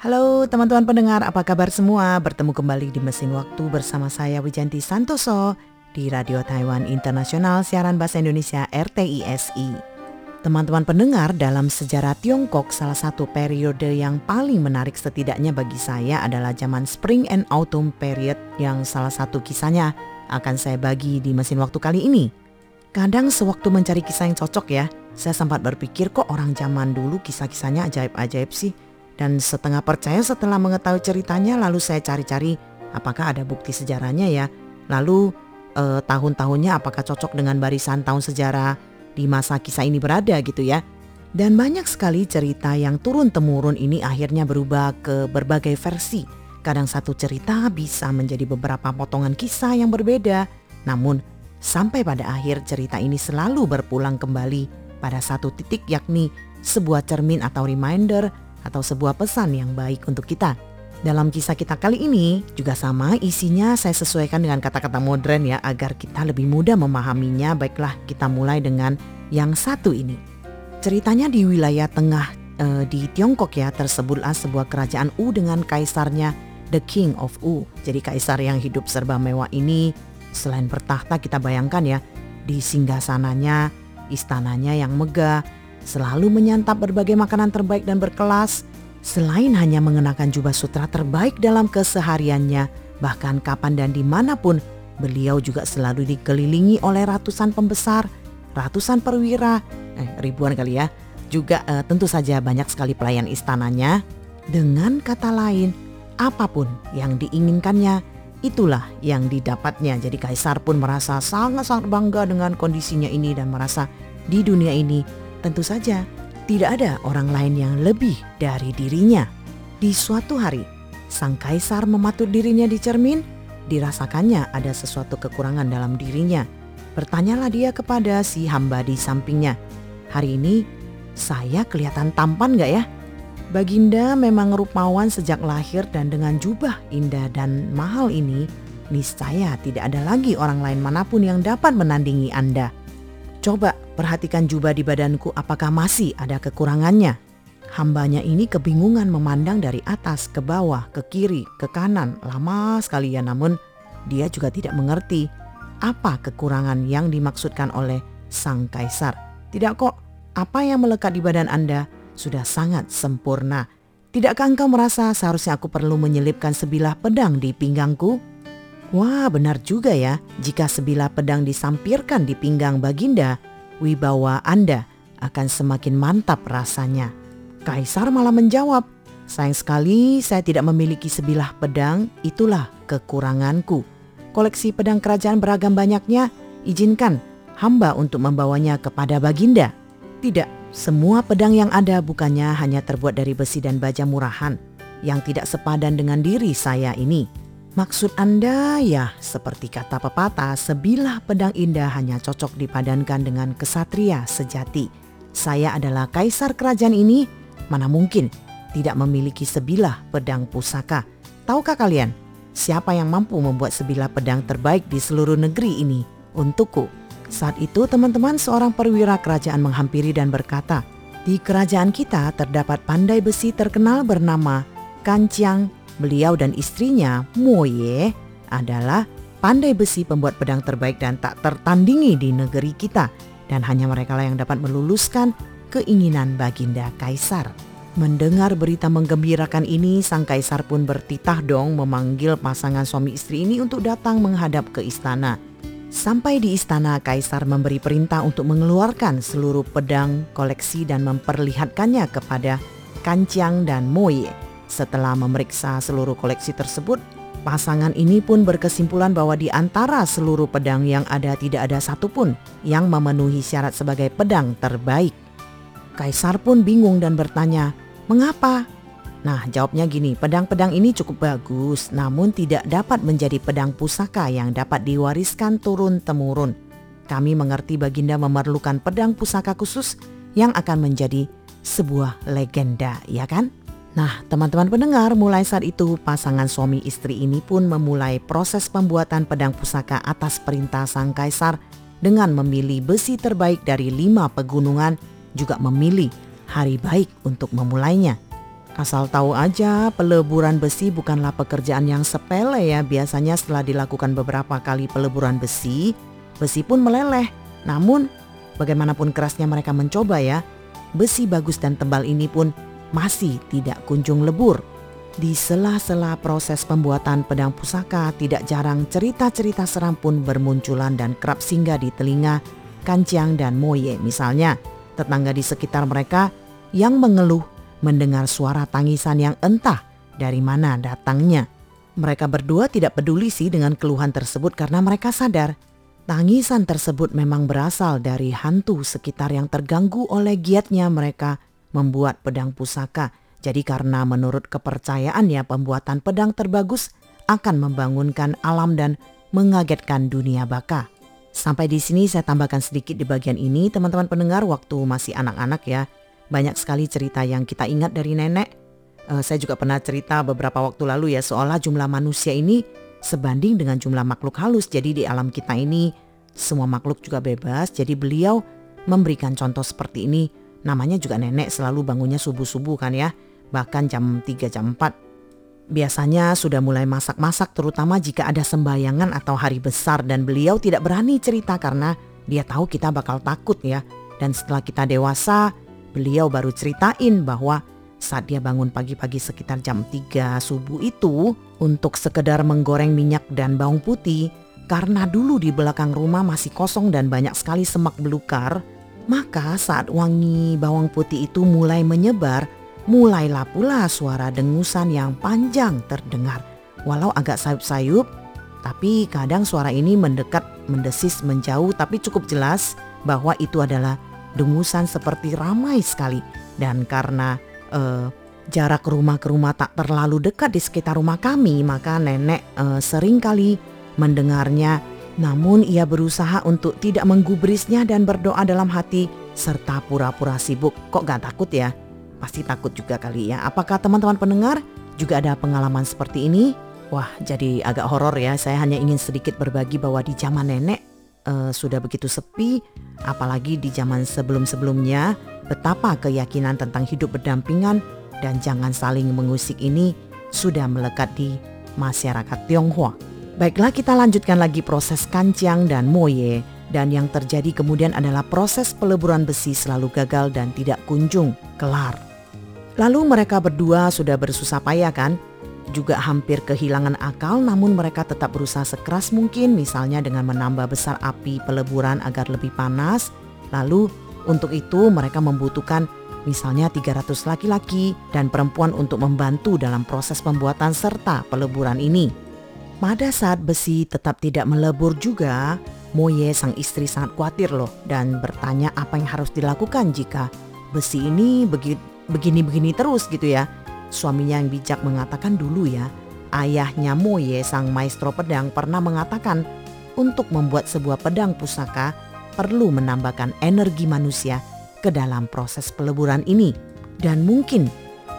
Halo teman-teman pendengar, apa kabar semua? Bertemu kembali di Mesin Waktu bersama saya Wijanti Santoso di Radio Taiwan Internasional Siaran Bahasa Indonesia RTISI. Teman-teman pendengar, dalam sejarah Tiongkok salah satu periode yang paling menarik setidaknya bagi saya adalah zaman Spring and Autumn period yang salah satu kisahnya akan saya bagi di Mesin Waktu kali ini. Kadang sewaktu mencari kisah yang cocok ya, saya sempat berpikir kok orang zaman dulu kisah-kisahnya ajaib-ajaib sih dan setengah percaya setelah mengetahui ceritanya lalu saya cari-cari apakah ada bukti sejarahnya ya. Lalu eh, tahun-tahunnya apakah cocok dengan barisan tahun sejarah di masa kisah ini berada gitu ya. Dan banyak sekali cerita yang turun-temurun ini akhirnya berubah ke berbagai versi. Kadang satu cerita bisa menjadi beberapa potongan kisah yang berbeda. Namun sampai pada akhir cerita ini selalu berpulang kembali pada satu titik yakni sebuah cermin atau reminder atau sebuah pesan yang baik untuk kita. Dalam kisah kita kali ini juga sama isinya saya sesuaikan dengan kata-kata modern ya agar kita lebih mudah memahaminya. Baiklah kita mulai dengan yang satu ini. Ceritanya di wilayah tengah e, di Tiongkok ya tersebutlah sebuah kerajaan U dengan kaisarnya The King of U. Jadi kaisar yang hidup serba mewah ini selain bertahta kita bayangkan ya di singgasananya, istananya yang megah, selalu menyantap berbagai makanan terbaik dan berkelas. Selain hanya mengenakan jubah sutra terbaik dalam kesehariannya, bahkan kapan dan di mana pun, beliau juga selalu dikelilingi oleh ratusan pembesar, ratusan perwira, eh ribuan kali ya, juga eh, tentu saja banyak sekali pelayan istananya. Dengan kata lain, apa pun yang diinginkannya, itulah yang didapatnya. Jadi kaisar pun merasa sangat-sangat bangga dengan kondisinya ini dan merasa di dunia ini Tentu saja, tidak ada orang lain yang lebih dari dirinya. Di suatu hari, sang kaisar mematuk dirinya di cermin, dirasakannya ada sesuatu kekurangan dalam dirinya. Bertanyalah dia kepada si hamba di sampingnya, hari ini saya kelihatan tampan gak ya? Baginda memang rupawan sejak lahir dan dengan jubah indah dan mahal ini, niscaya tidak ada lagi orang lain mana pun yang dapat menandingi Anda. Coba perhatikan jubah di badanku apakah masih ada kekurangannya. Hambanya ini kebingungan memandang dari atas ke bawah, ke kiri, ke kanan, lama sekali ya namun dia juga tidak mengerti apa kekurangan yang dimaksudkan oleh sang kaisar. Tidak kok, apa yang melekat di badan Anda sudah sangat sempurna. Tidakkah engkau merasa seharusnya aku perlu menyelipkan sebilah pedang di pinggangku? Wah benar juga ya, jika sebilah pedang disampirkan di pinggang Baginda, wibawa Anda akan semakin mantap rasanya. Kaisar malah menjawab, sayang sekali saya tidak memiliki sebilah pedang, itulah kekuranganku. Koleksi pedang kerajaan beragam banyaknya, izinkan hamba untuk membawanya kepada Baginda. Tidak, semua pedang yang ada bukannya hanya terbuat dari besi dan baja murahan, yang tidak sepadan dengan diri saya ini. Maksud Anda ya seperti kata pepatah sebilah pedang indah hanya cocok dipadankan dengan kesatria sejati. Saya adalah kaisar kerajaan ini, mana mungkin tidak memiliki sebilah pedang pusaka. Tahukah kalian siapa yang mampu membuat sebilah pedang terbaik di seluruh negeri ini untukku? Saat itu teman-teman seorang perwira kerajaan menghampiri dan berkata, di kerajaan kita terdapat pandai besi terkenal bernama Kancang Beliau dan istrinya, Moye, adalah pandai besi pembuat pedang terbaik dan tak tertandingi di negeri kita. Dan hanya mereka lah yang dapat meluluskan keinginan Baginda Kaisar. Mendengar berita menggembirakan ini, sang kaisar pun bertitah dong memanggil pasangan suami istri ini untuk datang menghadap ke istana. Sampai di istana, kaisar memberi perintah untuk mengeluarkan seluruh pedang koleksi dan memperlihatkannya kepada Kancang dan Moye. Setelah memeriksa seluruh koleksi tersebut, pasangan ini pun berkesimpulan bahwa di antara seluruh pedang yang ada tidak ada satupun yang memenuhi syarat sebagai pedang terbaik. Kaisar pun bingung dan bertanya, "Mengapa?" Nah, jawabnya gini, pedang-pedang ini cukup bagus, namun tidak dapat menjadi pedang pusaka yang dapat diwariskan turun-temurun. Kami mengerti Baginda memerlukan pedang pusaka khusus yang akan menjadi sebuah legenda, ya kan? Nah, teman-teman pendengar, mulai saat itu pasangan suami istri ini pun memulai proses pembuatan pedang pusaka atas perintah sang kaisar dengan memilih besi terbaik dari lima pegunungan, juga memilih hari baik untuk memulainya. Asal tahu aja, peleburan besi bukanlah pekerjaan yang sepele ya. Biasanya setelah dilakukan beberapa kali peleburan besi, besi pun meleleh. Namun, bagaimanapun kerasnya mereka mencoba ya, besi bagus dan tebal ini pun masih tidak kunjung lebur. Di sela-sela proses pembuatan pedang pusaka, tidak jarang cerita-cerita seram pun bermunculan dan kerap singgah di telinga Kancang dan Moye misalnya, tetangga di sekitar mereka yang mengeluh mendengar suara tangisan yang entah dari mana datangnya. Mereka berdua tidak peduli sih dengan keluhan tersebut karena mereka sadar tangisan tersebut memang berasal dari hantu sekitar yang terganggu oleh giatnya mereka membuat pedang pusaka. Jadi karena menurut kepercayaannya pembuatan pedang terbagus akan membangunkan alam dan mengagetkan dunia baka. Sampai di sini saya tambahkan sedikit di bagian ini teman-teman pendengar waktu masih anak-anak ya. Banyak sekali cerita yang kita ingat dari nenek. Uh, saya juga pernah cerita beberapa waktu lalu ya seolah jumlah manusia ini sebanding dengan jumlah makhluk halus. Jadi di alam kita ini semua makhluk juga bebas. Jadi beliau memberikan contoh seperti ini. Namanya juga nenek selalu bangunnya subuh-subuh kan ya. Bahkan jam 3 jam 4 biasanya sudah mulai masak-masak terutama jika ada sembayangan atau hari besar dan beliau tidak berani cerita karena dia tahu kita bakal takut ya. Dan setelah kita dewasa, Beliau baru ceritain bahwa saat dia bangun pagi-pagi sekitar jam 3 subuh itu untuk sekedar menggoreng minyak dan bawang putih karena dulu di belakang rumah masih kosong dan banyak sekali semak belukar, maka saat wangi bawang putih itu mulai menyebar, mulailah pula suara dengusan yang panjang terdengar. Walau agak sayup-sayup, tapi kadang suara ini mendekat, mendesis, menjauh tapi cukup jelas bahwa itu adalah dengusan seperti ramai sekali dan karena uh, jarak rumah ke rumah tak terlalu dekat di sekitar rumah kami maka nenek uh, sering kali mendengarnya namun ia berusaha untuk tidak menggubrisnya dan berdoa dalam hati serta pura-pura sibuk kok gak takut ya pasti takut juga kali ya apakah teman-teman pendengar juga ada pengalaman seperti ini Wah, jadi agak horor ya. Saya hanya ingin sedikit berbagi bahwa di zaman nenek uh, sudah begitu sepi, apalagi di zaman sebelum-sebelumnya, betapa keyakinan tentang hidup berdampingan dan jangan saling mengusik ini sudah melekat di masyarakat Tionghoa. Baiklah kita lanjutkan lagi proses kancang dan moye dan yang terjadi kemudian adalah proses peleburan besi selalu gagal dan tidak kunjung kelar. Lalu mereka berdua sudah bersusah payah kan juga hampir kehilangan akal namun mereka tetap berusaha sekeras mungkin misalnya dengan menambah besar api peleburan agar lebih panas. Lalu untuk itu mereka membutuhkan misalnya 300 laki-laki dan perempuan untuk membantu dalam proses pembuatan serta peleburan ini. Pada saat besi tetap tidak melebur juga, Moye sang istri sangat khawatir loh dan bertanya apa yang harus dilakukan jika besi ini begini-begini terus gitu ya. Suaminya yang bijak mengatakan dulu ya, ayahnya Moye sang maestro pedang pernah mengatakan untuk membuat sebuah pedang pusaka perlu menambahkan energi manusia ke dalam proses peleburan ini. Dan mungkin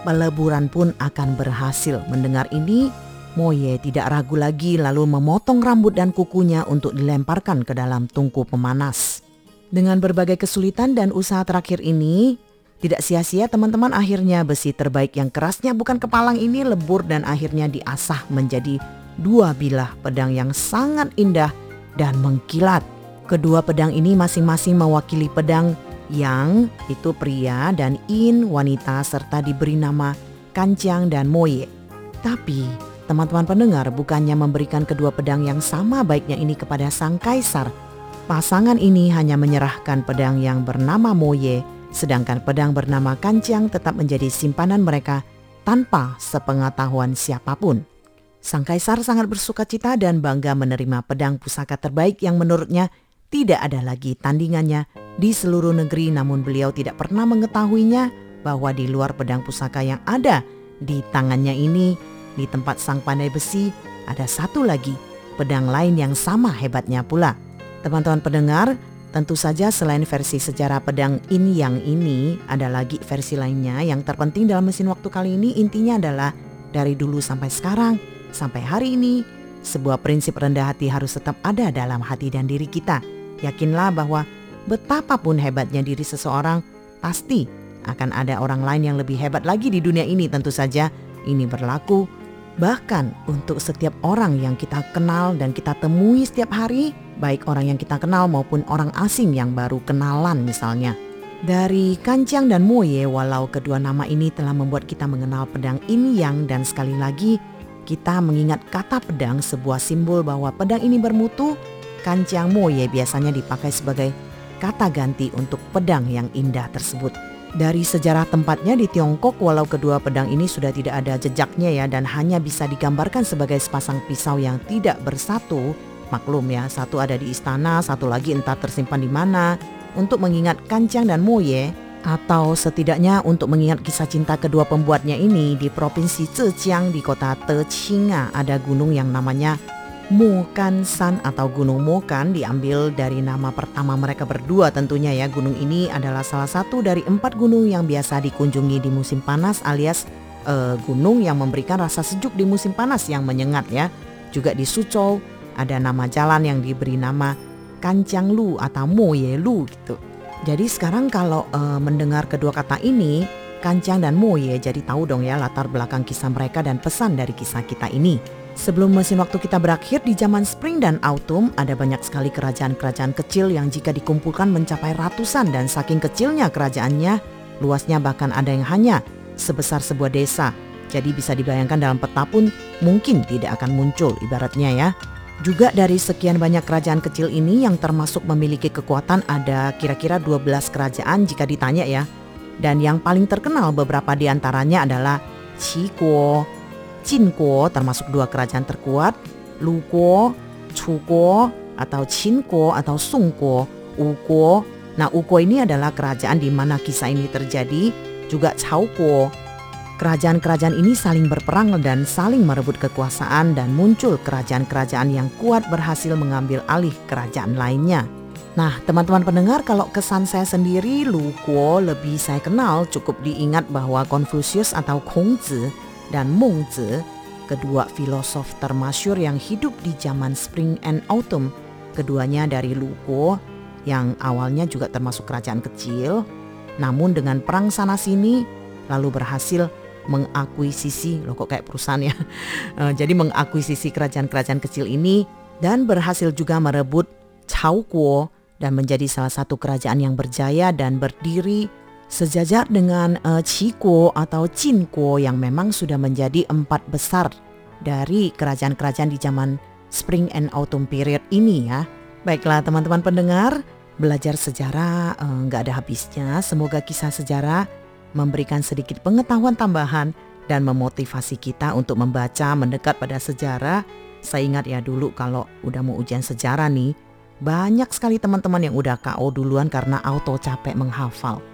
peleburan pun akan berhasil. Mendengar ini, Moye tidak ragu lagi lalu memotong rambut dan kukunya untuk dilemparkan ke dalam tungku pemanas. Dengan berbagai kesulitan dan usaha terakhir ini, tidak sia-sia teman-teman akhirnya besi terbaik yang kerasnya bukan kepalang ini lebur dan akhirnya diasah menjadi dua bilah pedang yang sangat indah dan mengkilat. Kedua pedang ini masing-masing mewakili pedang yang itu pria dan in wanita serta diberi nama Kancang dan Moye. Tapi teman-teman pendengar bukannya memberikan kedua pedang yang sama baiknya ini kepada sang kaisar. Pasangan ini hanya menyerahkan pedang yang bernama Moye sedangkan pedang bernama kancang tetap menjadi simpanan mereka tanpa sepengetahuan siapa pun. Sang kaisar sangat bersuka cita dan bangga menerima pedang pusaka terbaik yang menurutnya tidak ada lagi tandingannya di seluruh negeri namun beliau tidak pernah mengetahuinya bahwa di luar pedang pusaka yang ada di tangannya ini di tempat sang pandai besi ada satu lagi pedang lain yang sama hebatnya pula. Teman-teman pendengar, Tentu saja selain versi sejarah pedang in yang ini, ada lagi versi lainnya yang terpenting dalam mesin waktu kali ini intinya adalah dari dulu sampai sekarang, sampai hari ini, sebuah prinsip rendah hati harus tetap ada dalam hati dan diri kita. Yakinlah bahwa betapapun hebatnya diri seseorang, pasti akan ada orang lain yang lebih hebat lagi di dunia ini tentu saja ini berlaku bahkan untuk setiap orang yang kita kenal dan kita temui setiap hari baik orang yang kita kenal maupun orang asing yang baru kenalan misalnya. Dari Kancang dan Moye walau kedua nama ini telah membuat kita mengenal pedang Yin Yang dan sekali lagi kita mengingat kata pedang sebuah simbol bahwa pedang ini bermutu, Kancang Moye biasanya dipakai sebagai kata ganti untuk pedang yang indah tersebut. Dari sejarah tempatnya di Tiongkok walau kedua pedang ini sudah tidak ada jejaknya ya dan hanya bisa digambarkan sebagai sepasang pisau yang tidak bersatu. Maklum ya, satu ada di istana, satu lagi entah tersimpan di mana untuk mengingat Kancang dan Moye atau setidaknya untuk mengingat kisah cinta kedua pembuatnya ini di provinsi Zhejiang di kota Teching ada gunung yang namanya Mokan San atau Gunung Mokan diambil dari nama pertama mereka berdua tentunya ya. Gunung ini adalah salah satu dari empat gunung yang biasa dikunjungi di musim panas alias uh, gunung yang memberikan rasa sejuk di musim panas yang menyengat ya. Juga di Suzhou ada nama jalan yang diberi nama Kancang Lu atau Moye Lu gitu. Jadi sekarang kalau uh, mendengar kedua kata ini, Kancang dan Moye jadi tahu dong ya latar belakang kisah mereka dan pesan dari kisah kita ini. Sebelum mesin waktu kita berakhir di zaman spring dan autumn, ada banyak sekali kerajaan-kerajaan kecil yang jika dikumpulkan mencapai ratusan dan saking kecilnya kerajaannya, luasnya bahkan ada yang hanya sebesar sebuah desa. Jadi bisa dibayangkan dalam peta pun mungkin tidak akan muncul ibaratnya ya. Juga dari sekian banyak kerajaan kecil ini yang termasuk memiliki kekuatan ada kira-kira 12 kerajaan jika ditanya ya. Dan yang paling terkenal beberapa di antaranya adalah Qiguo, Jinguo termasuk dua kerajaan terkuat, Luguo, Chuguo atau Qinguo atau Sungguo, Uguo. Nah Uguo ini adalah kerajaan di mana kisah ini terjadi, juga Chaoguo Kerajaan-kerajaan ini saling berperang dan saling merebut kekuasaan dan muncul kerajaan-kerajaan yang kuat berhasil mengambil alih kerajaan lainnya. Nah, teman-teman pendengar, kalau kesan saya sendiri, Lu Guo lebih saya kenal cukup diingat bahwa Konfusius atau Kongzi dan Mengzi, kedua filosof termasyur yang hidup di zaman Spring and Autumn, keduanya dari Lu Guo yang awalnya juga termasuk kerajaan kecil, namun dengan perang sana-sini lalu berhasil mengakuisisi loh kok kayak perusahaan ya. Uh, jadi mengakuisisi kerajaan-kerajaan kecil ini dan berhasil juga merebut Chaoguo dan menjadi salah satu kerajaan yang berjaya dan berdiri sejajar dengan uh, atau Qinguo yang memang sudah menjadi empat besar dari kerajaan-kerajaan di zaman Spring and Autumn period ini ya. Baiklah teman-teman pendengar, belajar sejarah eh, nggak uh, ada habisnya. Semoga kisah sejarah memberikan sedikit pengetahuan tambahan dan memotivasi kita untuk membaca mendekat pada sejarah. Saya ingat ya dulu kalau udah mau ujian sejarah nih, banyak sekali teman-teman yang udah KO duluan karena auto capek menghafal.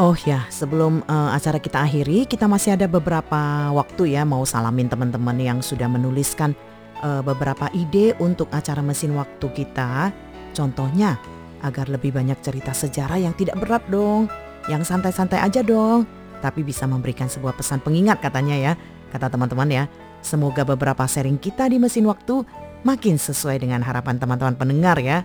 Oh ya, sebelum uh, acara kita akhiri, kita masih ada beberapa waktu ya mau salamin teman-teman yang sudah menuliskan uh, beberapa ide untuk acara mesin waktu kita. Contohnya, agar lebih banyak cerita sejarah yang tidak berat dong yang santai-santai aja dong. Tapi bisa memberikan sebuah pesan pengingat katanya ya, kata teman-teman ya. Semoga beberapa sharing kita di mesin waktu makin sesuai dengan harapan teman-teman pendengar ya.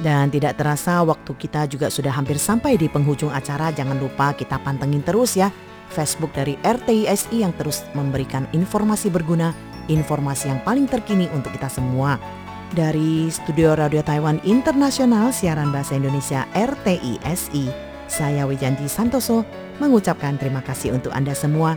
Dan tidak terasa waktu kita juga sudah hampir sampai di penghujung acara. Jangan lupa kita pantengin terus ya Facebook dari RTISI yang terus memberikan informasi berguna, informasi yang paling terkini untuk kita semua. Dari Studio Radio Taiwan Internasional Siaran Bahasa Indonesia RTISI. Saya Wijanti Santoso mengucapkan terima kasih untuk Anda semua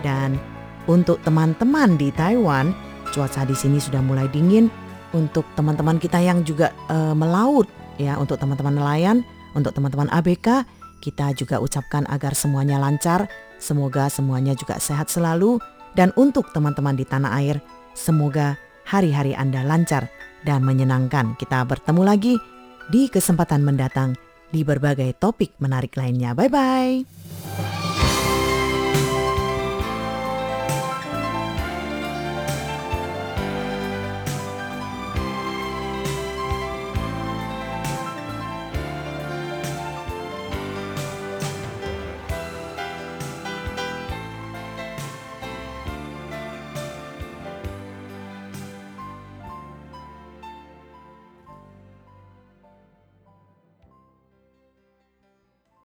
dan untuk teman-teman di Taiwan, cuaca di sini sudah mulai dingin. Untuk teman-teman kita yang juga uh, melaut ya, untuk teman-teman nelayan, untuk teman-teman ABK, kita juga ucapkan agar semuanya lancar, semoga semuanya juga sehat selalu dan untuk teman-teman di tanah air, semoga hari-hari Anda lancar dan menyenangkan. Kita bertemu lagi di kesempatan mendatang di berbagai topik menarik lainnya. Bye bye.